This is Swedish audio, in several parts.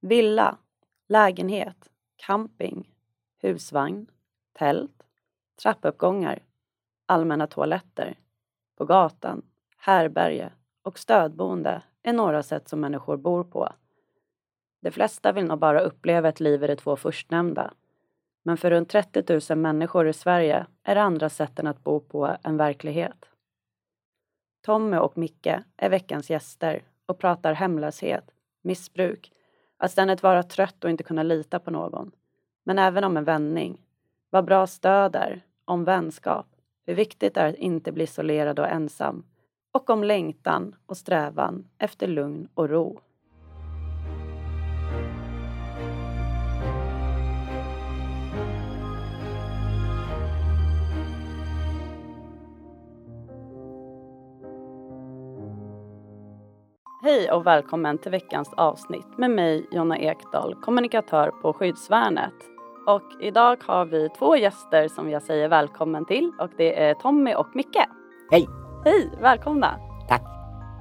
Villa, lägenhet, camping, husvagn, tält, trappuppgångar, allmänna toaletter, på gatan, härberge och stödboende är några sätt som människor bor på. De flesta vill nog bara uppleva ett liv i de två förstnämnda. Men för runt 30 000 människor i Sverige är det andra sätten att bo på en verklighet. Tommy och Micke är veckans gäster och pratar hemlöshet, missbruk, att ständigt vara trött och inte kunna lita på någon. Men även om en vändning. Vad bra stöd är, om vänskap, hur viktigt det är att inte bli isolerad och ensam och om längtan och strävan efter lugn och ro. Hej och välkommen till veckans avsnitt med mig Jonna Ekdahl, kommunikatör på Skyddsvärnet. Och idag har vi två gäster som jag säger välkommen till och det är Tommy och Micke. Hej! Hej, välkomna! Tack!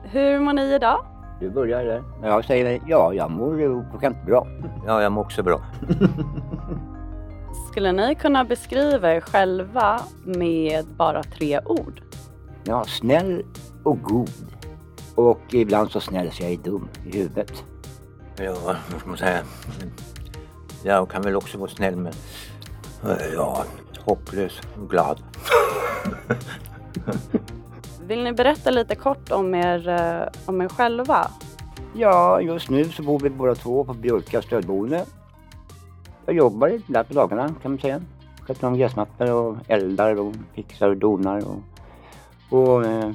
Hur mår ni idag? Du börjar där. Jag säger ja, jag mår skämt bra. Ja, jag mår också bra. Skulle ni kunna beskriva er själva med bara tre ord? Ja, snäll och god. Och ibland så snäll så jag är dum i huvudet. Ja, vad ska man säga? Jag kan väl också vara snäll men ja, hopplös och glad. Vill ni berätta lite kort om er, eh, om er själva? Ja, just nu så bor vi båda två på Björka stödboende. Jag jobbar där på dagarna kan man säga. Sköter om gräsmattor och eldar och fixar och donar och, och eh,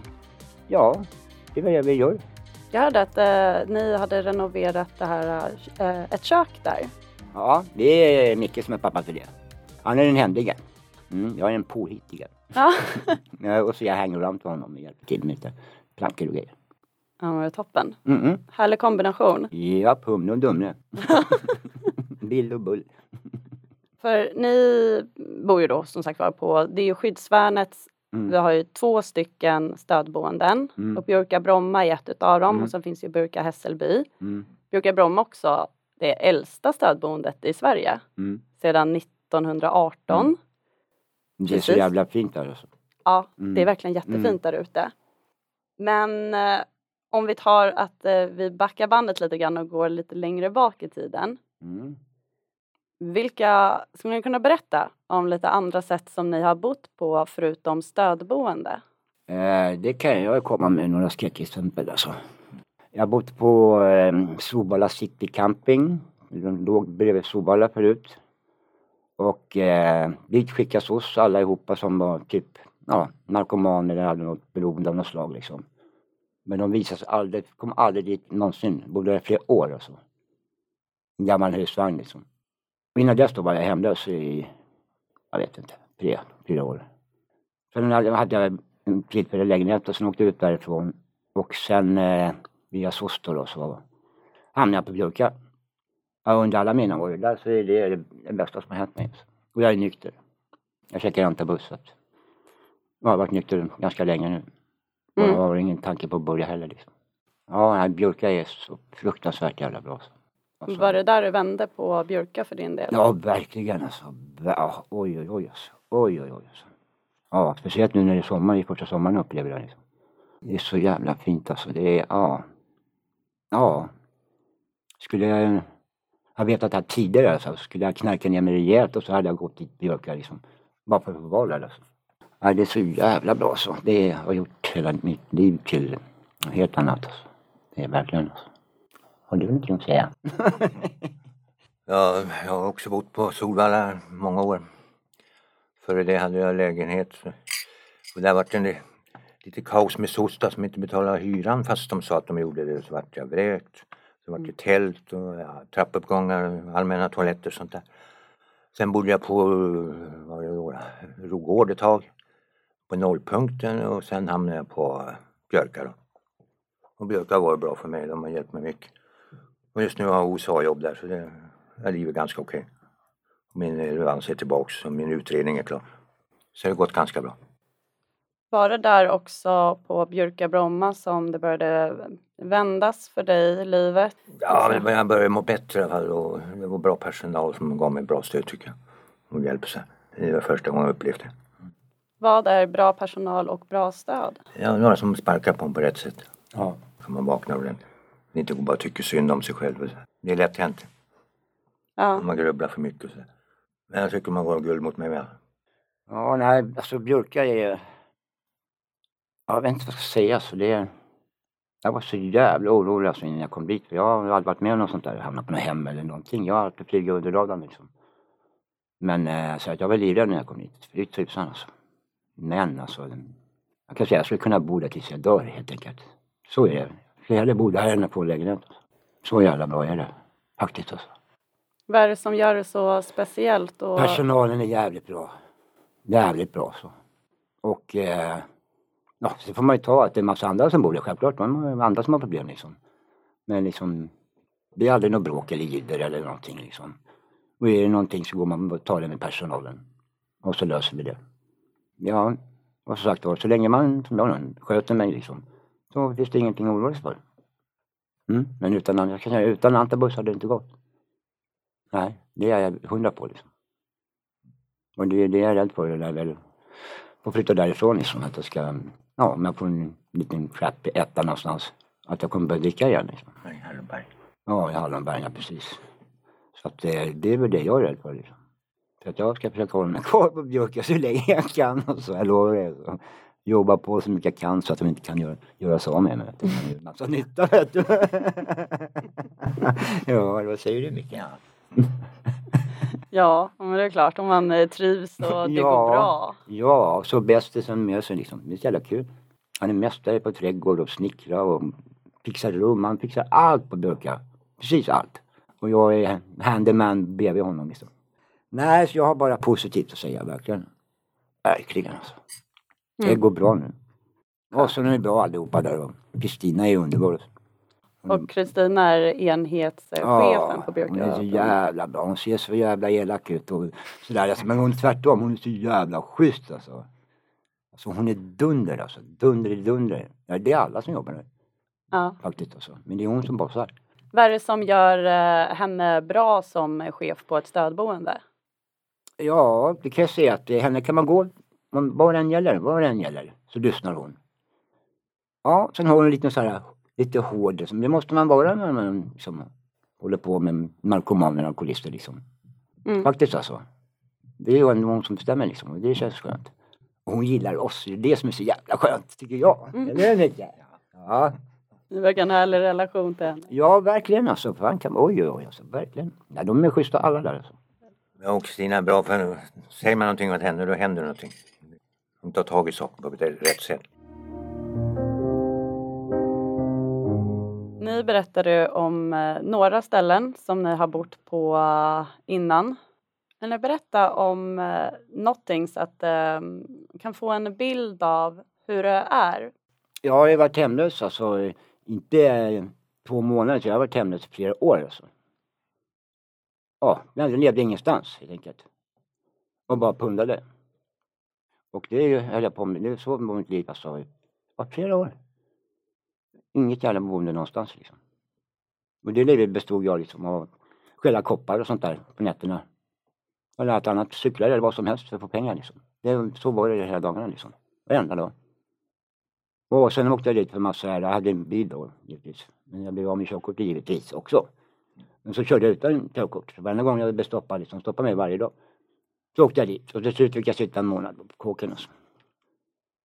ja, det är vad vi gör. Jag hörde att eh, ni hade renoverat det här, eh, ett kök där. Ja, det är Micke som är pappa till det. Han är den händige. Mm, jag är den påhittige. Ja, och så jag hänger runt honom och hjälper till med lite plankor och grejer. ja det var toppen. Mm -mm. Härlig kombination. Ja, Humle och Dumle. Bill och Bull. För ni bor ju då som sagt var på, det är ju Skyddsvärnets, Mm. vi har ju två stycken stödboenden. Mm. Och Björka Bromma är ett utav dem Mm. och sen finns ju Björka Hässelby. Mm. Björka Bromma också det äldsta stödboendet i Sverige Mm. sedan 1918. Mm. Det är så Precis. jävla fint där alltså. Ja, Mm. det är verkligen jättefint där ute. Men eh, om vi tar att eh, vi backar bandet lite grann och går lite längre bak i tiden. Vilka, skulle ni kunna berätta om lite andra sätt som ni har bott på förutom stödboende? Eh, det kan jag komma med några skräckexempel alltså. Jag har bott på eh, Solvalla City Camping. Den låg bredvid Solvalla förut. Och eh, dit skickas oss allihopa som var typ ja, narkomaner eller hade något beroende av något slag liksom. Men de visade sig aldrig, kom aldrig dit någonsin. Bodde där i flera år och så. En gammal husvagn liksom. Innan dess då var jag hemlös i, jag vet inte, tre, fyra år. Sen hade jag en tillfällig lägenhet och sen åkte jag ut därifrån. Och sen eh, via SOS då, då så hamnade jag på Björka. Ja, under alla mina år där så är det det, bästa som har hänt mig. Och jag är nykter. Jag käkar antabus. så att Jag har varit nykter ganska länge nu. Och Mm. jag har ingen tanke på att börja heller liksom. Ja, Björka är så fruktansvärt jävla bra. så. Alltså, Var det där du vände på Björka för din del? Ja, verkligen alltså. Ja, Oj, oj, oj alltså. Oj, oj, oj alltså. Ja, speciellt nu när det är sommar, i första sommaren upplever jag det. Liksom. Det är så jävla fint alltså. Det är, ja. Ja. Skulle jag ha vetat det här tidigare alltså, skulle jag knarka ner mig rejält och så hade jag gått dit Björka liksom. Bara för att få vara där alltså. Ja, det är så jävla bra så. Det har gjort hela mitt liv till helt annat alltså. Det är verkligen alltså. Har du någonting att säga? Ja, jag har också bott på Solvalla många år. Före det hade jag lägenhet. Och där var det lite kaos med Sosta som inte betalade hyran fast de sa att de gjorde det. Så vart jag vräkt. Så vart det tält och ja, trappuppgångar, allmänna toaletter och sånt där. Sen bodde jag på Rogård ett tag. På nollpunkten och sen hamnade jag på Björka då. Och Björka var bra för mig, de har hjälpt mig mycket. Och just nu har jag OSA-jobb där så det är livet ganska okej. Min relevans är tillbaks och min utredning är klar. Så det har gått ganska bra. Var det där också på Bjurka Bromma som det började vändas för dig i livet? Ja, jag började må bättre i alla fall och det var bra personal som gav mig bra stöd tycker jag. Och hjälpte sig. Det var första gången jag upplevde det. Vad är bra personal och bra stöd? Ja, några som sparkar på en på rätt sätt. Ja. Så man vaknar ordentligt. Inte bara tycker synd om sig själv. Det är lätt hänt Ja. om man grubblar för mycket. Så. Men jag tycker man var guld mot mig med. Ja, nej, alltså Björka är... Jag vet inte vad jag ska säga. Så det är... Jag var så jävla orolig alltså innan jag kom dit. För jag har aldrig varit med om något sånt där. Hamnat på något hem eller någonting. Jag har alltid flugit under radarn liksom. Men eh, så att jag var livrädd när jag kom dit. Fy tusan alltså. Men alltså. Jag kan säga jag skulle kunna bo där tills jag dör helt enkelt. Så är det. Jag skulle hellre bo där än på en lägenhet. Så jävla bra är det. Faktiskt alltså. Vad är det som gör det så speciellt? Och... Personalen är jävligt bra. Jävligt bra så. Och eh, ja, så får man ju ta att det är massa andra som bor där självklart. Man andra som har problem liksom. Men liksom det är aldrig något bråk eller jidder eller någonting liksom. Och är det någonting så går man och tar det med personalen. Och så löser vi det. Ja, och som sagt då, så länge man som jag sköter mig liksom. Så finns det ingenting att oroa sig för. Mm, men utan, jag kan säga, utan antabus hade det inte gått. Nej, det är jag hundra på liksom. Och det är det jag är rädd för, det där väl. Få flytta därifrån liksom, att jag ska, ja, om jag får en liten crap etta någonstans. Att jag kommer börja dricka igen liksom. I Hallonberg. Ja, i Hallonberg, ja precis. Så att det, det är väl det jag är rädd för liksom. Så att jag ska försöka hålla mig kvar på Björka så länge jag kan och så, jag lovar det. Så. Jobba på så mycket jag kan så att de inte kan göra, göra sig av med mig. Det är en massa nytta vet du. ja, vad säger du Micke? Ja. Ja, men det är klart om man eh, trivs och det går bra. Ja, så bästisen med sig liksom. Det är så jävla kul. Han är mästare på trädgård och snickra och fixar rum. Han fixar allt på Björka. Precis allt. Och jag är handyman bredvid honom liksom. Nej, så jag har bara positivt att säga verkligen. Verkligen alltså. Det Mm. går bra nu. Så är det bra allihopa där och Kristina är underbar. Och Kristina är enhetschefen på hon är så Björka. jävla bra. Hon ser så jävla elak ut och sådär. Alltså, men hon är tvärtom. Hon är så jävla schysst alltså. Alltså hon är dunder alltså. Dunder i dunder. Ja, det är alla som jobbar där Ja. faktiskt alltså. Men det är hon som bossar. Vad är det som gör eh, henne bra som chef på ett stödboende? Ja, det kan jag säga att eh, henne kan man gå, om vad den gäller, vad den gäller, så lyssnar hon. Ja, sen har hon en liten så här, lite hård, som det måste man vara när man liksom, håller på med narkomaner och alkoholister liksom. Mm. Faktiskt alltså. Det är ju ändå hon som bestämmer liksom och det känns skönt. Och hon gillar oss, det är det som är så jävla skönt tycker jag. Mm. Eller hur? Ja. Ni verkar ha en härlig relation till henne. ja, verkligen alltså. Fan kan, oj, oj, oj, alltså, verkligen. Ja, de är schyssta alla där alltså. Ja, och Kristina är bra för säger man någonting åt henne då händer någonting. Hon tar tag i saker på rätt sätt. Ni berättade om eh, några ställen som ni har bott på eh, innan. Kan ni berätta om eh, någonting så att kan få en bild av hur det är? Jag har ju varit hemlös alltså, inte två månader, så jag har varit hemlös i flera år alltså. Ja, jag levde ingenstans helt enkelt. Och bara pundade. Och det höll jag på med, det är så var mitt liv alltså. i flera år. Inget jävla boende någonstans liksom. Och det livet bestod jag liksom av stjäla koppar och sånt där på nätterna. Eller allt annat, cyklar eller vad som helst för att få pengar liksom. Det, så var det hela dagarna liksom. Varenda dag. Och sen åkte jag dit för massa, jag hade en bil då givetvis. Men jag blev av med körkortet givetvis också. Men så körde jag utan körkort. Varenda gång jag blev stoppad, liksom stoppade mig varje dag. Så åkte jag dit och till slut fick jag sitta en månad på kåken.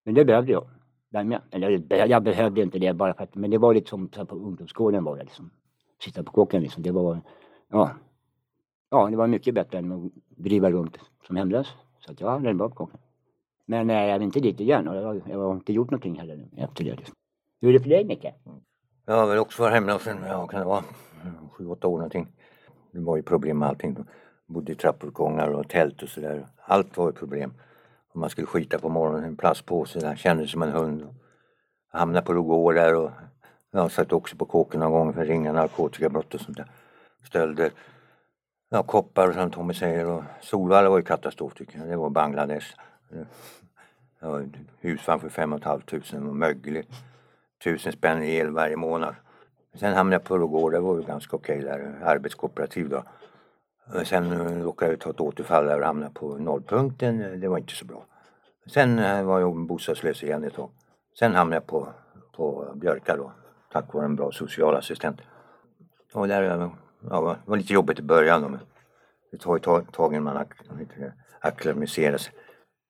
Men det behövde jag. Eller jag behövde inte det bara för att, men det var lite som så här på ungdomsgården var det liksom. Sitta på kåken liksom. Det var, ja. Ja, det var mycket bättre än att driva runt som hemlös. Så att jag hade det bra på kåken. Men nej, jag vill inte dit igen och jag, jag har inte gjort någonting heller efter det. Liksom. Hur är det för dig Micke? Jag har väl också varit hemlös ja kan det vara, sju, åtta år någonting. Det var ju problem med allting. Bodde i trappuppgångar och tält och sådär. Allt var ett problem. Om man skulle skita på morgonen, en plastpåse där, kändes som en hund. Jag hamnade på Rogård där och jag satt också på kåken någon gång för att ringa narkotikabrott och sånt där. Stölder. Ja, koppar som Tommy säger och Solvalla var ju katastrof tycker jag. Det var Bangladesh. Ja, husvagn för 5 500 och möglig. Tusen spänn i el varje månad. Sen hamnade jag på Rogård, det var ju ganska okej där, arbetskooperativ då. Eh, sen eh, råkade jag ta ett återfall där och hamnade på nollpunkten, eh, det var inte så bra. Sen var jag bostadslös igen ett tag. Sen hamnade jag på, på Björka då, tack vare en bra socialassistent. Och där ja, det var lite jobbigt i början då, men det tar ju tag, tag innan man acklimatiserar sig.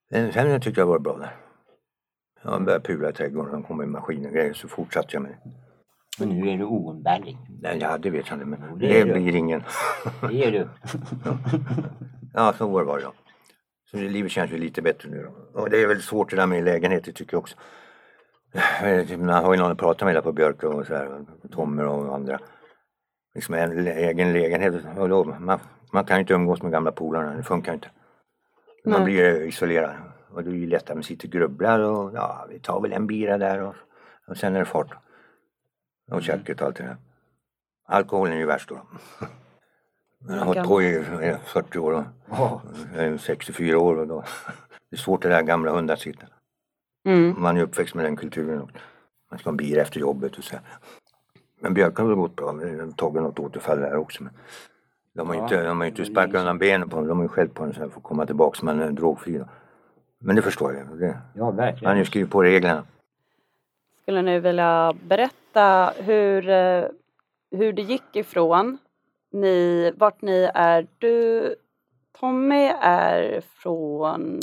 Men sen tyckte jag det var bra där. Jag började pula i trädgården, de kom med maskin och grejer så fortsatte jag med det. Men nu är du oumbärlig. Nej, ja, det vet jag inte men det, det blir ingen. Det är du. Ja, så var det bara. Så det, livet känns ju lite bättre nu då. Och det är väl svårt det där med lägenheter tycker jag också. Eh, Man har ju någon att prata med där på Björk och så här, Tommer och andra. Liksom en egen lägenhet. Då, man, man kan ju inte umgås med gamla polarna, det funkar inte. Man Nej. blir isolerad. Och det är ju lättare, man sitter och grubblar och ja, vi tar väl en bira där och, och sen är det fart. Och käket och allt det där. Alkoholen är ju värst då. Jag har hållit på i eh, 40 år Ja. jag är 64 år och då det är svårt det där gamla hundar sitter. Mm. Man är uppväxt med den kulturen. och Man ska ha en bira efter jobbet och så. Men Björk har väl gått bra. De har tagit något återfall där också. Men de har ju Ja, inte, de har inte sparkat undan benen på honom. De har ju skällt på honom så här för att komma tillbaka man är drogfri. Då. Men det förstår jag. Det, Ja, han har verkligen. ju skrivit på reglerna. Skulle ni vilja berätta hur, eh, hur det gick ifrån ni, vart ni är? Du, Tommy är från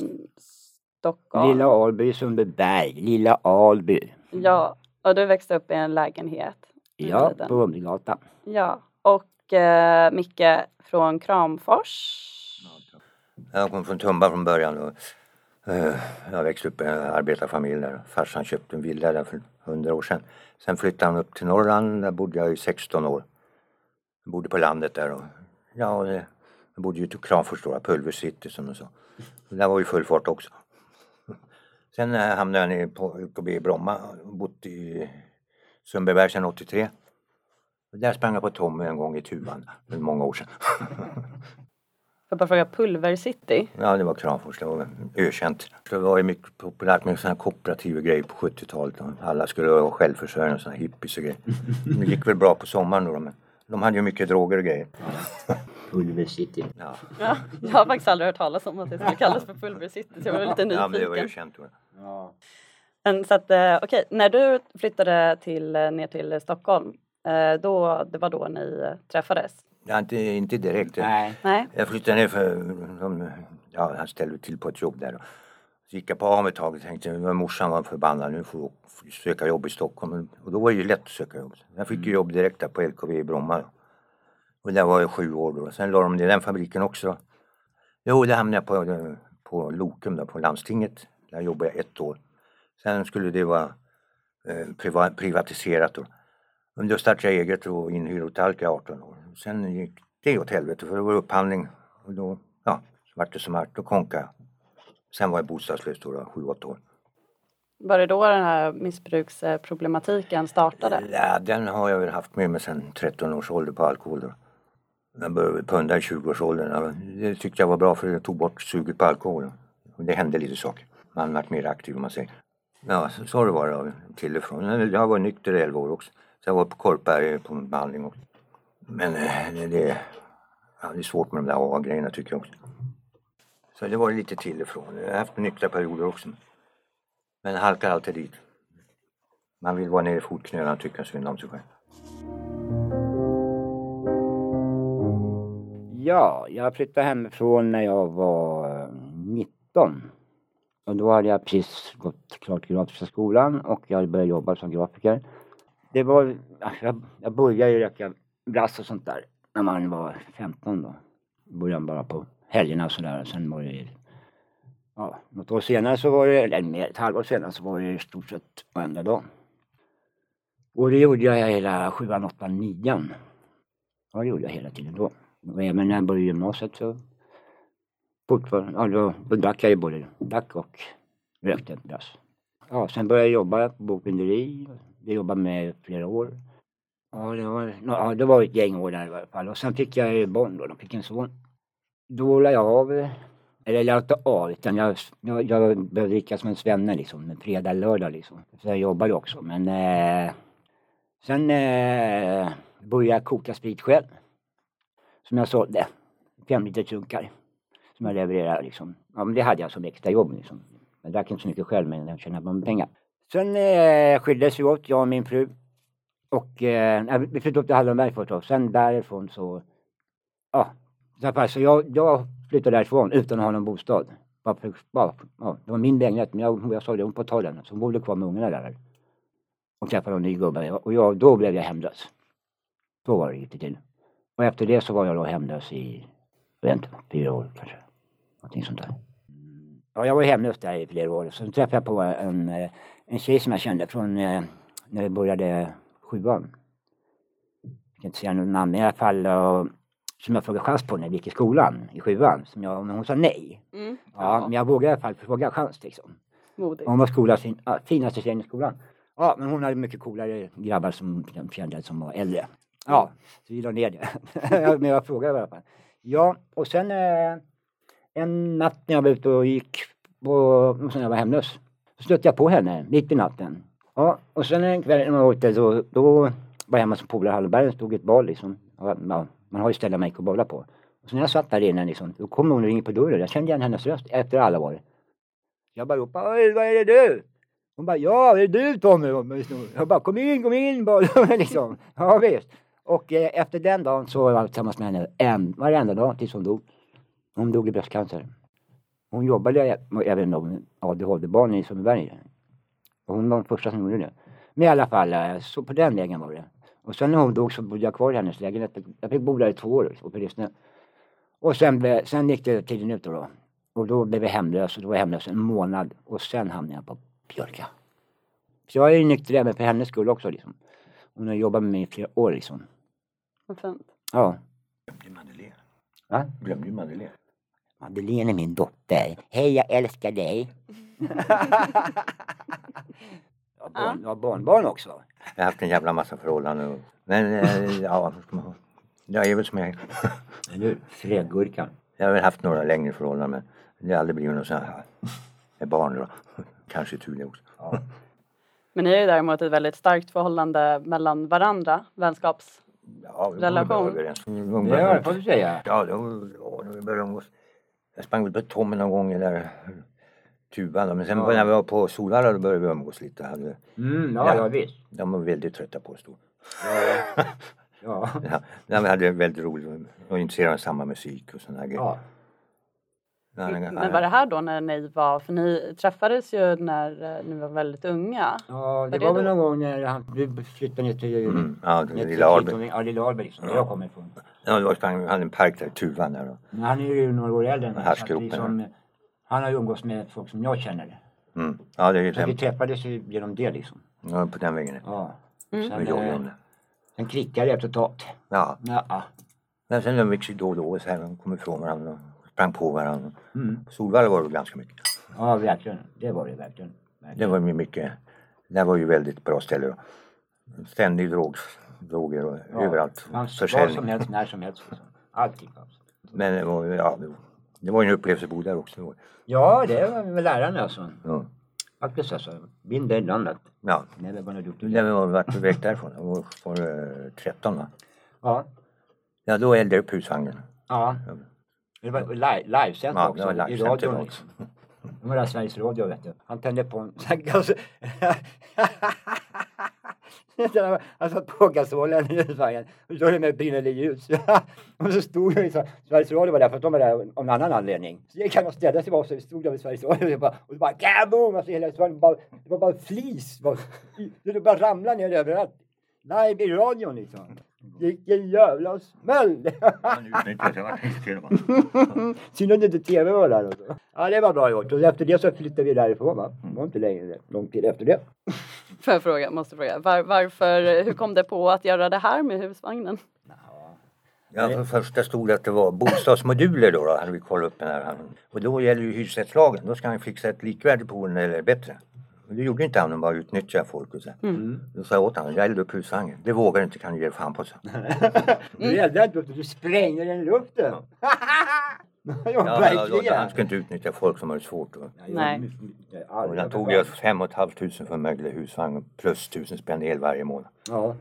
Stockholm. Lilla Alby, Sundbyberg. Lilla Alby. Ja, och du växte upp i en lägenhet. Ja, på Umlegatan. Ja, och eh, Micke från Kramfors. Jag kom från Tumba från början. Och, Eh, jag växte upp i en arbetarfamilj där. Farsan köpte en villa där för hundra år sedan. Sen flyttade han upp till Norrland. Där bodde jag i 16 år. Jag bodde på landet där. Och, ja, och det, jag bodde ju i Kramfors då, Pulver City som de sa. Där var ju full fart också. Sen eh, hamnade jag på UKB i Bromma. Bott i Sundbyberg sedan 83. Där sprang jag på Tommy en gång i Tuvan för många år sedan. Får jag bara fråga, Pulver City? Ja, det var Kramfors. Det var ökänt. Det var ju mycket populärt med sådana här kooperativa grejer på 70-talet. och Alla skulle vara självförsörjande, sådana hippies och grejer. Det gick väl bra på sommaren då, men de hade ju mycket droger och grejer. Pulver City. Ja, Ja, jag har faktiskt aldrig hört talas om att det skulle kallas för Pulver City så jag var lite ja men det var nyfiken. ökänt då. Ja. Men så att eh, okej, när du flyttade till, eh, ner till Stockholm, eh, då, det var då ni träffades? Ja, inte, inte direkt. Nej. Nej? Jag flyttade ner för de, ja, han ställde till på ett jobb där. Så gick jag på AMU ett tag och tänkte, men morsan var förbannad, nu får jag söka jobb i Stockholm. Och då var det ju lätt att söka jobb. Jag fick ju jobb direkt där på LKV i Bromma. Och där var jag sju år då. Sen la de ner den fabriken också. Jo, där hamnade jag på, på Lokum då, på landstinget. Där jobbade jag ett år. Sen skulle det vara eh, priva, privatiserat då. Men då startade jag eget och inhyrd hos Alka i 18 år. Sen gick det åt helvete för det var upphandling. Och då, ja, så vart det som vart. Då konkade. Sen var jag bostadslös då, då 7-8 år. Var det då den här missbruksproblematiken startade? Ja, den har jag väl haft med mig sedan 13 års ålder på alkohol då. Jag började punda i 20-årsåldern. Ja, Det tyckte jag var bra för det tog bort suget på alkohol. Och det hände lite saker. Man vart mer aktiv om man säger. Ja, så, så har det varit till och från. Jag varit nykter i 11 år också. Så jag var på Korpberg på behandling också. Men eh, det, det, ja, det är svårt med de där A-grejerna tycker jag också. Så det var lite till och från. Jag har haft nyktra perioder också. Men halkar alltid dit. Man vill vara nere i fotknölarna och tycka synd om sig själv. Ja, jag flyttade hemifrån när jag var eh, 19. Och då hade jag precis gått klart grafiska skolan och jag hade börjat jobba som grafiker. Det var, jag, jag började ju röka brass och sånt där när man var 15 då. Började bara på helgerna och sådär. Sen var det ja, något år senare så var det, eller mer, ett halvår senare så var det i stort sett varenda dag. Och det gjorde jag hela sjuan, åttan, nian. Ja, det gjorde jag hela tiden då. Och även när jag började gymnasiet så fortfarande, ja, då, då drack jag ju både drack och rökte brass. Ja, sen började jag jobba på bokbinderi. Det jobbade med i flera år. Ja, det var, ja, det var ett gäng år där i alla fall. Och sen fick jag ju barn då, de fick en son. Då la jag av Eller jag la inte av utan jag, jag, jag började dricka som en svenne liksom. En fredag, lördag liksom. Så jag jobbade också men eh, sen eh, började jag koka sprit själv. Som jag sålde. Fem liter trunkar. Som jag levererade liksom. Ja men det hade jag som extra jobb liksom. Jag drack inte så mycket själv men jag tjänade på pengar. Sen eh, skildes vi åt, jag och min fru. Och eh, vi flyttade upp till Hallonberg först och. Sen därifrån så, ja. Så jag, jag flyttade därifrån utan att ha någon bostad. Bara för, bara, ja, det var min lägenhet men jag, jag sålde hon på ta den. Så hon bodde kvar med ungarna där. Och träffade en ny gubbe. Och jag, då blev jag hemlös. Så var det gick det till. Och efter det så var jag då hemlös i, jag vet inte, fyra år kanske. Någonting sånt där. Ja, jag var hemlös där i flera år. Sen träffade jag på en, eh, en tjej som jag kände från eh, när vi började sjuan. Jag kan inte säga något namn i alla fall. Och, som jag frågade chans på när vi gick i skolan i sjuan. Som jag, men hon sa nej. Mm. Ja, men jag vågade i alla fall fråga chans liksom. Modigt. Hon var skolans fin, ja, finaste tjejen i skolan. Ja, men hon hade mycket coolare grabbar som kände som var äldre. Ja, så vi la ner det. men jag frågade i alla fall. Ja, och sen eh, en natt när jag var ute och gick på, och sen jag var hemlös. Så stötte jag på henne mitt i natten. Ja, och sen en kväll när man var ute då, då var jag hemma som polare i Hallbergen, stod ett bad liksom. Ja, man har ju ställen man gick och bowlade på. Och så när jag satt där inne liksom, då kom hon och ringde på dörren. Jag kände igen hennes röst efter alla år. Jag bara ropade, Oj, vad är det du? Hon bara, ja det är du Tommy. Jag bara, kom in, kom in bara. liksom. Ja visst. Och eh, efter den dagen så var jag tillsammans med henne en, varenda dag tills hon dog. Hon dog i bröstcancer. Hon jobbade eh, även med ADHD-barn i Sundbyberg. Och hon var den första som gjorde det. Men i alla fall, eh, så på den vägen var det. Och sen när hon dog så bodde jag kvar i hennes lägenhet. Jag fick bo där i två år uppe i Rissne. Och sen, blev, sen gick det tiden ut då, då. Och då blev jag hemlös och då var jag hemlös en månad. Och sen hamnade jag på Björka. Så jag är nykter även för hennes skull också liksom. Hon har jobbat med mig i flera år liksom. Vad fint. Ja. Glömde Madeleine. Va? Glömde ju Madeleine. Madeleine är min dotter. Hej jag älskar dig. Jag har barn, jag har barnbarn också. Jag har haft en jävla massa förhållanden. Men eh, ja, jag är väl som jag är. Eller hur? Fredgurkan. Jag har väl haft några längre förhållanden men det har aldrig blivit något sånt här. Med barn då. Kanske tur det också. Ja. Men ni är ju däremot ett väldigt starkt förhållande mellan varandra, vänskaps... Ja, vi Relation. var överens. Ja, det får du säga. Ja, då, då, då vi började umgås. Jag sprang väl på Tommy någon gång där tuban. Men sen Ja. när vi var på Solvalla då började vi umgås lite. Mm, ja, Ja. ja visst. de var väldigt trötta på oss då. Ja. Ja. Ja, ja, vi hade väldigt roligt och intresserade av samma musik och sådana grejer. ja. Men var det här då när ni var, för ni träffades ju när eh, ni var väldigt unga. Ja, det var väl någon gång när han, du flyttade ner till Mm, ja, lilla. Kitton- Ja, lilla Alberg som jag kommer ifrån. Ja, det var vi hade en park där, Tuvan där då. Men han är ju några år äldre än mig. liksom, Han har ju umgås med folk som jag känner. Mm. Ja, det är ju Så vi träffades ju genom det liksom. ja, på den vägen. Ja. Mm. Sen, var eh, om det. sen klickade det efter ett tag. Ja, Ja. men sen umgicks vi då och då så här, de kom ifrån varandra och sprang på varandra. Mm. Solvalla var det ganska mycket. Ja, verkligen. Det var det verkligen. verkligen. Det var ju mycket, det var ju väldigt bra ställe då. Ständig drog, droger och Ja, överallt. fanns Vad som Försäljning. helst, när som helst. Liksom. Allting fanns. Men det var, ja, det var- ju en upplevelse att bo där också. Ja, det var väl lärande alltså. Ja. Faktiskt alltså. Been there, done that. ja. Never gonna do När vi var vart väg därifrån, det var, var det 13 va? Ja. Ja, då eldade jag upp husvagnen. Ja. Det var li- livesänt Ja, också. det var I radion liksom. Det var Sveriges Radio vet du. Han tände på en alltså, Han satt på gasolen i husvagnen och körde med brinnande ljus. och så stod jag liksom, Sveriges Radio var där för att de var där av en annan anledning. Så gick han och städade sig bara och så stod där vid Sveriges Radio och, bara, och så bara kaboom! Alltså hela husvagnen bara, det var bara flis. Det, var, det bara ramlade ner överallt. Live i radion liksom. Vilken jävla smäll! Synd att inte tv var där också. Ja det var bra gjort. Och efter det så flyttade vi därifrån va. Det var inte längre lång tid efter det. Får jag fråga, måste fråga, var, varför, hur kom det på att göra det här med husvagnen? Ja, för det första stod det att det var bostadsmoduler då, då hade vi kollat upp den här. Och då gäller ju hyresrättslagen, då ska han fixa ett likvärdigt boende eller bättre. Men det gjorde inte han, han bara utnyttjade folk och så. Mm. Då sa jag åt honom, jag eldade upp husvagnen. Det vågar du inte, kan du ge fan på så. Du eldade inte upp du sprängde den i luften. ja, Ja, verkligen. han ska inte utnyttja folk som har det svårt. Jag- Nej. Och han tog ju fem och ett halvt tusen för en möglig husvagn plus tusen spänn el varje månad. Ja.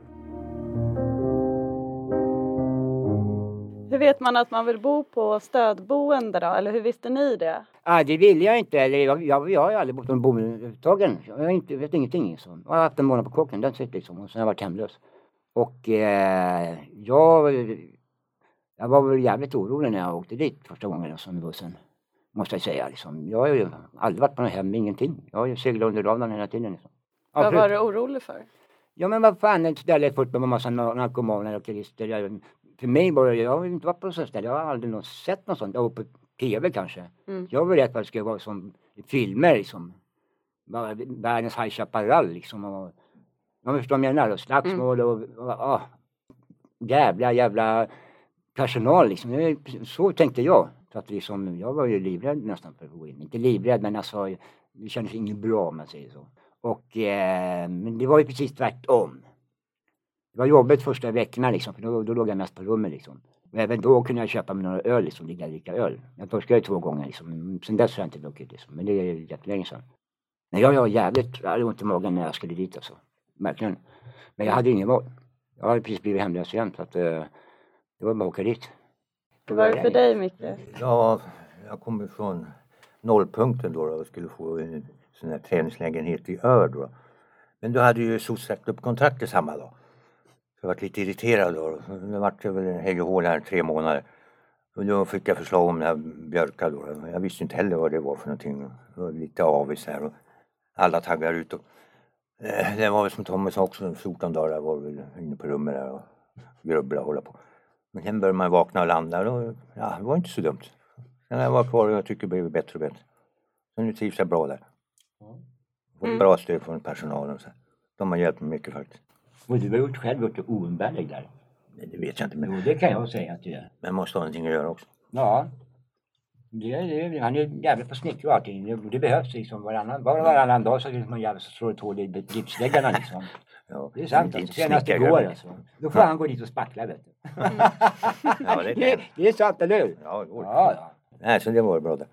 Hur vet man att man vill bo på stödboende då? Eller hur visste ni det? Ah, det vill jag inte. Eller jag, jag, jag har ju aldrig bott på en boende överhuvudtaget. Jag har inte, vet ingenting. Liksom. Jag har haft en månad på kåken, den sitter liksom. Och sen har jag varit hemlös. Och eh, jag, jag var väl jävligt orolig när jag åkte dit första gången alltså, med bussen. Måste jag säga. Liksom. Jag har ju aldrig varit på något hem, ingenting. Jag har ju seglat under radarn hela tiden. Liksom. Ja, Vad var du orolig för? Ja men vad fan, ett ställe fullt med massa na- narkomaner och. Jag- För mig var det, jag har inte varit på något sånt ställe, jag har aldrig någon sett något sånt. Jag var på tv kanske. Mm. Jag var rädd för att det skulle vara som i filmer liksom. Världens High Chaparral liksom. Och, jag förstår vad jag menar, och slagsmål och, och, och jävla jävla personal liksom. Så tänkte jag. För att liksom, jag var ju livrädd nästan för att gå in. Inte livrädd men alltså, det kändes inget bra om man säger så. Och, eh, men det var ju precis tvärtom. Det var jobbigt första veckorna liksom, för då, då låg jag mest på rummet liksom. Och även då kunde jag köpa mig några öl liksom, ligga och dricka öl. Jag torskade två gånger liksom, sen dess har jag inte druckit liksom. Men det är jättelänge sedan. Men jag var jävligt, jag hade ont i magen när jag skulle dit alltså. Verkligen. Men jag hade ingen val. Jag hade precis blivit hemlös igen så att eh, det var att åka dit. Hur var det för dig Micke? Ja, jag kommer från nollpunkten då och skulle få en sån här träningslägenhet i Ör då. Men då hade ju SOS sagt upp kontraktet samma dag. Så jag var lite irriterad då. Det vart väl en hej och hå här tre månader. Och då fick jag förslag om den här Björka då. Jag visste inte heller vad det var för någonting. Det var lite avis här och alla taggar ut. Och, eh, det var väl som Tommy sa också, 14 dagar var väl inne på rummet där och grubbla och hålla på. Men sen började man vakna och landa och ja, det var inte så dumt. Sen har jag varit kvar och jag tycker det blivit bättre och bättre. Så nu trivs jag bra där. Fått Mm. bra stöd från personalen. och Så. De har hjälpt mig mycket faktiskt. Och du har gjort själv gjort dig oumbärlig där. Nej, det vet jag inte men Jo det kan jag säga att du är. men måste ha någonting att göra också. Ja. Det, det, han är jävligt på snickra och allting. Det, det behövs liksom varannan, bara varannan dag så är man jävligt så slår ett hål i gipsväggarna liksom. Ja, Det är sant alltså. Senast igår alltså. Då får han gå dit och spackla vet du. Ja, det Det, det är sant, eller hur? Ja, det går. Ja, ja. Nej, så det var bra. Men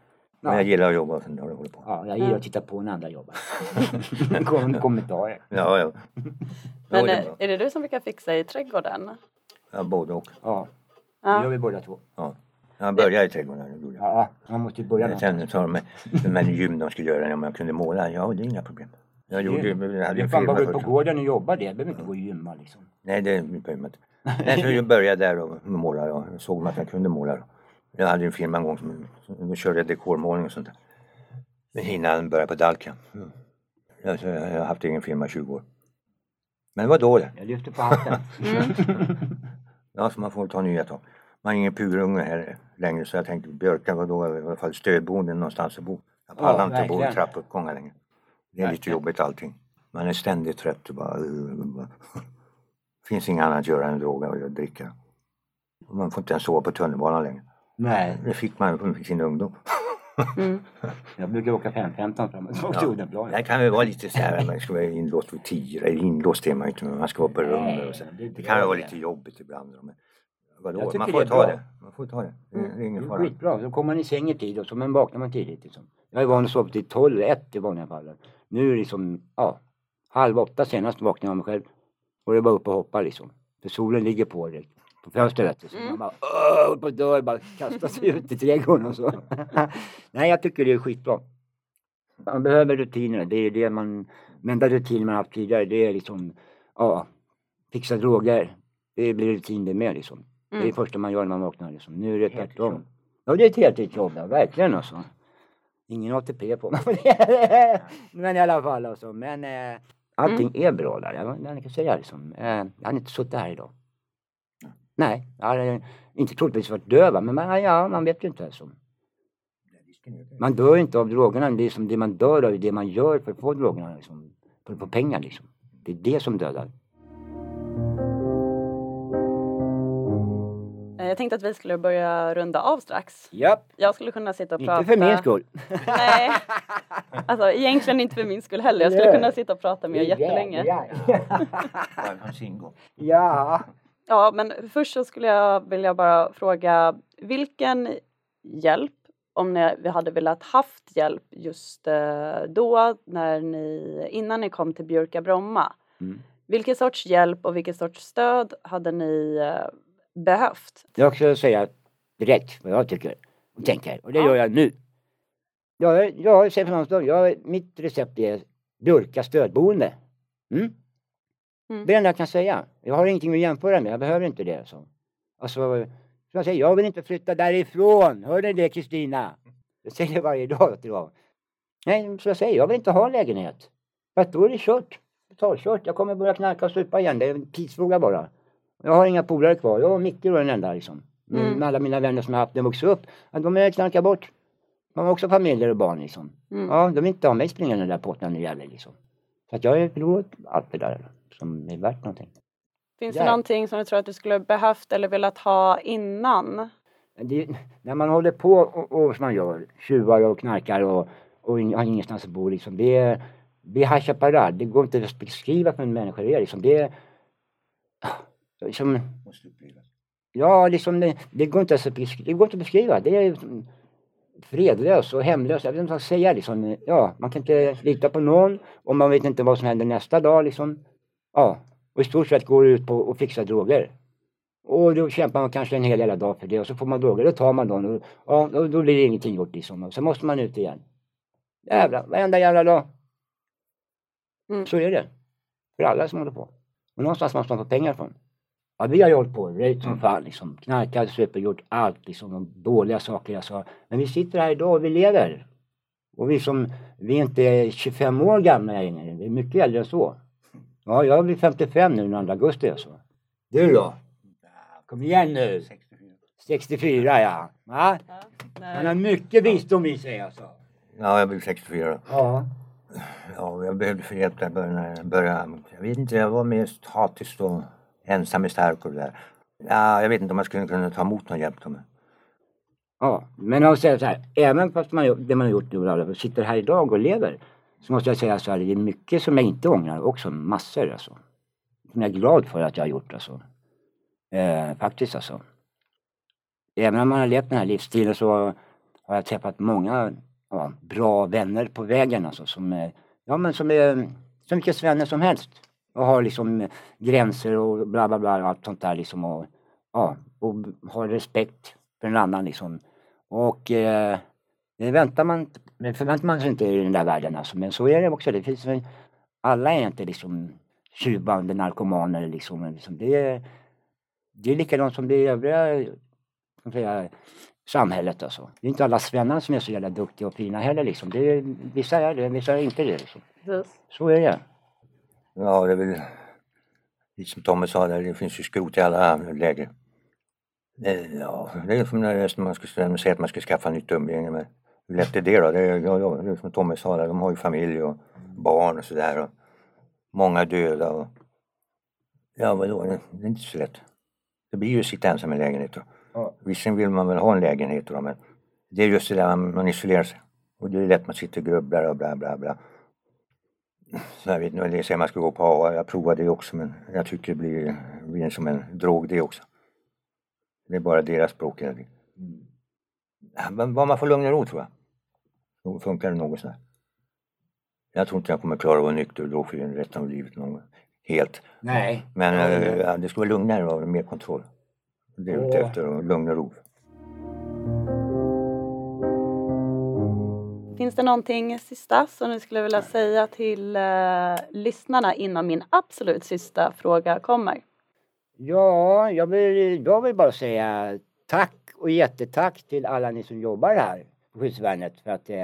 Ja. jag gillar att jobba har det hållit på. Ja, jag gillar att titta på när andra jobbar. Kom, kommentarer. Ja, ja. Men det är det du som brukar fixa i trädgården? ja både och. Ja, det gör vi båda två. Ja. Jag började i trädgården. det. Ja, man måste börja Men. Sen sa de de med gym de skulle göra om jag kunde måla. Ja, det är inga problem. Jag gjorde ju, en är fan bara gå ut på först. gården och jobba det. Jag behöver inte gå och gymma liksom. Nej, det behöver man inte. Nej, så jag började där och måla och såg man att jag kunde måla. Då. Jag hade en firma en gång som då körde jag dekormålning och sånt där. Men innan jag började på Dalka. Mm. Jag, jag har haft egen firma i 20 år. Men det var då det. Jag lyfter på hatten. Ja, så man får ta nya tag. Man har ingen purunge här längre så jag tänkte Björka var då i alla fall stödboende någonstans att bo. Jag pallar Ja, inte bo i trappuppgångar längre. Det är lite jobbigt allting. Man är ständigt trött och bara... finns inget annat att göra än droga och dricka. Man får inte ens sova på tunnelbanan längre. Nej, Det fick man under sin ungdom. Mm. jag brukar åka 5.15 fram och tillbaka till Odenplan. Det kan ju vara lite så här, man ska vara inlåst vid tio, eller inlåst är man inte, men man ska vara på rummet och så. det kan vara lite jobbigt ibland. Men vadå, tycker man det får är ta bra. det. Man får ta det. Det är, det är ingen Det är fara. skitbra, då kommer man i säng i tid och så men vaknar man tidigt. Liksom. Jag är van att sova till 12, 1 i vanliga fall. Nu är det liksom, ja, halv åtta senast vaknade jag mig själv. Och det är bara upp och hoppa liksom. För solen ligger på direkt. På fönstret vet du. Så man bara, åh, på dörr, bara kastar sig ut i trädgården och så. Nej, jag tycker det är skitbra. Man behöver rutiner. Det är det man, den enda rutinen man haft tidigare det är liksom, ja, fixa droger. Det blir rutin det med liksom. Det är det Mm. första man gör när man vaknar liksom. Nu är det tvärtom. Ja, det är ett heltidsjobb, ja, verkligen alltså. Ingen ATP på mig. Men i alla fall alltså. Men eh, allting är bra där. Jag, jag kan säga liksom. Eh, jag hade inte suttit här idag. Nej, jag hade inte troligtvis varit döva. Men man, ja, man vet ju inte. Alltså. Man dör inte av drogerna. Det, är som det man dör av är det man gör för att få drogerna. Liksom, för att få pengar liksom. Det är det som dödar. Jag tänkte att vi skulle börja runda av strax. Japp, Jag skulle kunna sitta och prata. inte för min skull. Nej, alltså egentligen inte för min skull heller. Jag skulle kunna sitta och prata med er jättelänge. Ja, ja. Ja, men först så skulle jag vilja bara fråga vilken hjälp, om ni vi hade velat haft hjälp just eh, då när ni, innan ni kom till Bjurka Bromma. Mm. Vilken sorts hjälp och vilket sorts stöd hade ni eh, behövt? Jag ska säga direkt vad jag tycker och tänker och det Ja. gör jag nu. Jag, jag säger någonstans, jag, mitt recept är Björka stödboende. Mm? Mm. Det är det enda jag kan säga. Jag har ingenting att jämföra med, jag behöver inte det. Så. Alltså, som jag säger, jag vill inte flytta därifrån. Hör ni det Kristina? Jag säger det varje dag till dem. Nej, som jag säger, jag vill inte ha en lägenhet. För att då är det kört. Totalkört. Jag kommer börja knarka och supa igen. Det är en tidsfråga bara. Jag har inga polare kvar. Jag och Micke var den enda liksom. Mm. med alla mina vänner som jag haft när jag vuxit upp. De är knarkat bort. De har också familjer och barn liksom. Mm. Ja, de vill inte ha mig springande där på åttonde jävlar liksom. Så att jag är förlorat allt det där som är värt någonting. Finns det Ja. någonting som du tror att du skulle behövt eller velat ha innan? Det, när man håller på och, och som man gör, tjuvar och knarkar och, och har ingenstans att bo liksom. Det är, det är High Chaparral. Det går inte att beskriva för en människa det är liksom. Det är, liksom, ja liksom det, det går inte att beskriva. Det går inte att beskriva. Det är fredlös och hemlös. Jag vet inte vad jag ska säga liksom. Ja, man kan inte lita på någon och man vet inte vad som händer nästa dag liksom. Ja, och i stort sett går det ut på att fixa droger. Och då kämpar man kanske en hel jävla dag för det och så får man droger. Då tar man dem och, ja, och då blir det ingenting gjort liksom. Och så måste man ut igen. Jävlar, varenda jävla dag. Mm. Så är det. För alla som håller på. Och någonstans måste man få pengar från. Ja, vi har ju hållit på, röjt som fan liksom. Knarkat, supit, gjort allt liksom. De dåliga saker jag sa. Men vi sitter här idag och vi lever. Och vi som, vi är inte 25 år gamla längre. Vi är mycket äldre än så. Ja, jag blir 55 nu den 2 augusti alltså. Du då? Kom igen nu. 64 ja. ja. Han har mycket visdom i sig alltså. Ja, jag blev 64. Ja. Ja, jag behövde få hjälp där början. när jag började. Jag vet inte, jag var mest hatisk och ensam är stark och det där. Ja, jag vet inte om jag skulle kunna ta emot någon hjälp. Då. Ja, men jag säger så här, även fast man, det man har gjort nu och sitter här idag och lever, så måste jag säga så här, det är mycket som jag inte ångrar också, massor alltså. Som jag är glad för att jag har gjort alltså. Eh, faktiskt alltså. Även om man har levt den här livsstilen så har jag träffat många ja, bra vänner på vägen alltså som, är- ja men som är så mycket vänner som helst. Och har liksom gränser och bla bla bla och allt sånt där liksom och ja, och har respekt för en annan liksom. Och eh, det väntar man, det förväntar man sig inte i den där världen alltså. Men så är det också. Det finns, alla är inte liksom tjuvande narkomaner liksom. Liksom det, är, det är likadant som det övriga kan säga, samhället alltså. Det är inte alla svennar som är så jävla duktiga och fina heller liksom. Det är, vissa är det, vissa är inte det liksom. Precis. Så är det. Ja, det är väl lite som Tommy sa där, det finns ju skrot i alla läger. Ja, det är som när man skulle säga att man ska skaffa nytt umgänge med. Hur lätt är det då? Det är, ja, ja, det är som Tommy sa där, de har ju familj och barn och sådär. och Många döda och ja, vadå, det är inte så lätt. Det blir ju att sitta ensam i lägenhet. Ja. Visserligen vill man väl ha en lägenhet då, men det är just det där man isolerar sig. Och det är lätt man sitter och grubblar och bla bla bla. Jag vet inte, det säger man ska gå på AA, jag provade det också men jag tycker det blir, blir som en drog det också. Det är bara deras språk. Ja, Men vad man får lugn och ro tror jag. Då funkar det något sådär. Jag tror inte jag kommer klara att vara nykter och drogfri resten av livet någon. Helt. Nej. Men eh, det- ska vara lugnare och mer kontroll. Det är ute efter, och lugn och ro. Finns det någonting sista som du skulle vilja säga till eh, lyssnarna innan min absolut sista fråga kommer? Ja, jag vill, jag vill bara säga tack och jättetack till alla ni som jobbar här på skyddsvärnet för att eh,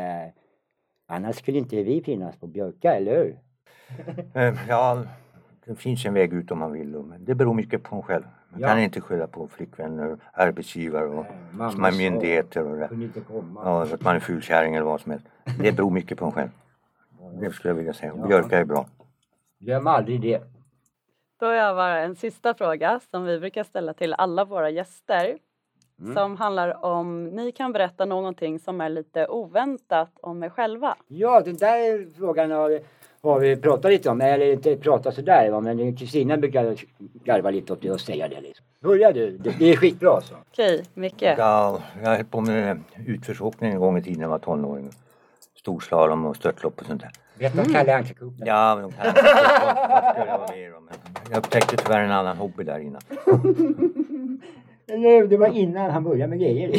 annars skulle inte vi finnas på Björka, eller hur? Eh, Ja, det finns en väg ut om man vill. Men det beror mycket på en själv. Man Ja. kan inte skylla på flickvänner, arbetsgivare och mamma som är myndigheter och det. Kunde inte komma. Ja, att man är fulkärring eller vad som helst. Det beror mycket på en själv. Det skulle jag vilja säga. Ja. Björka är bra. Glöm aldrig det. Då har jag bara en sista fråga som vi brukar ställa till alla våra gäster. Mm. Som handlar om ni kan berätta någonting som är lite oväntat om er själva. Ja, den där frågan har, har vi pratat lite om, eller inte pratat sådär va, men Kristina brukar garva lite åt det och säga det liksom. Börja du, det, det är skitbra alltså. Okej, Micke. Ja, jag höll på med utförsåkning en gång i tiden när jag var tonåring. Storslalom och störtlopp och sånt där. Vet du om Kalle Anka-cupen? Ja, men de om? Men Jag upptäckte tyvärr en annan hobby där innan. Nu, det var innan han började med grejer.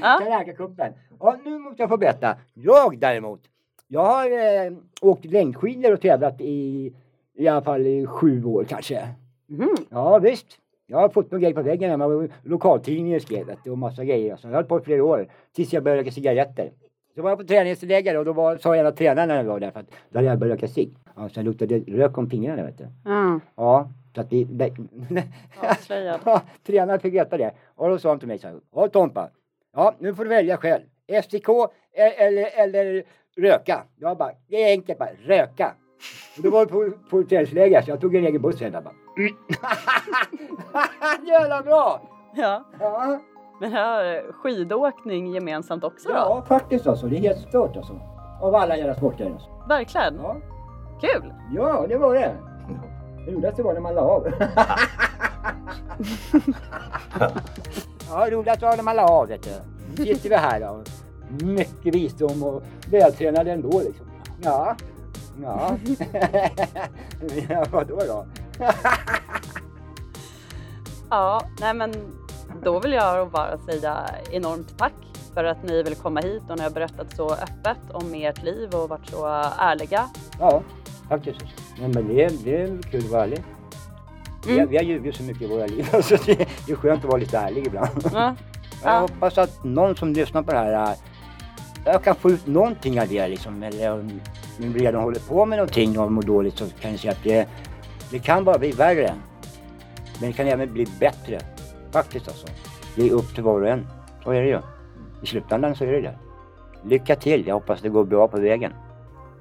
Kalle Anka-cupen. Ja, nu måste jag få berätta. Jag däremot, jag har eh, åkt längdskidor och tävlat i i alla fall i sju år kanske. Mhm. Ja visst. Jag har fått några grejer på väggen hemma. Lokaltidningen skrev du, och massa grejer. Alltså, jag har hållit på i flera år. Tills jag började röka cigaretter. Så var jag på träningsläger och då var, sa en av tränarna när jag var där för att då hade jag börjat röka cigg. Ja, så jag luktade rök om fingrarna vet du. Mm. Ja, så att vi... det- Avslöjad. Ja, tränaren fick veta det. Och då sa han till mig så här. Ja Tompa. Ja, nu får du välja själv. FCK e- eller, eller röka. Jag bara, det är enkelt bara, röka. Och då var det på, på så jag tog en egen buss hem. Mm. Jävla bra! Ja. Ja, Men här skidåkning gemensamt också då? ja, faktiskt alltså. Det är helt stört alltså. Av alla jävla sporter. Alltså. Verkligen. Ja. Kul! ja, det var det. Det roligaste var när man la av. ja, roligast var när man la av vet du. Nu sitter vi här då. Mycket visdom och vältränade ändå liksom. Ja. Ja. ja, vadå då? Ja, nej men då vill jag bara säga enormt tack för att ni ville komma hit och ni har berättat så öppet om ert liv och varit så ärliga. Ja, faktiskt. Nej, men det, är, det är kul att vara ärlig. Vi, har, Mm. vi har ljugit så mycket i våra liv så det, det är skönt att vara lite ärlig ibland. Ja. Jag Ja. hoppas att någon som lyssnar på det här, äh, jag kan få ut någonting av det liksom. Eller om ni redan håller på med någonting och mår dåligt så kan ni säga att det, det kan bara bli värre. Men det kan även bli bättre. Faktiskt alltså. Det är upp till var och en. Så är det ju. I slutändan så är det det. Lycka till. Jag hoppas det går bra på vägen.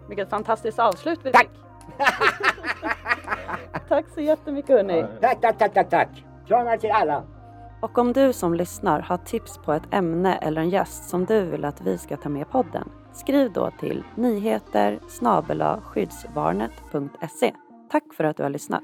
Vilket fantastiskt avslut vi Tack! fick. tack så jättemycket hörni. Tack, tack, tack, tack, tack. Kramar till alla. Och om du som lyssnar har tips på ett ämne eller en gäst som du vill att vi ska ta med i podden, skriv då till nyheter skyddsvarnet.se. Tack för att du har lyssnat.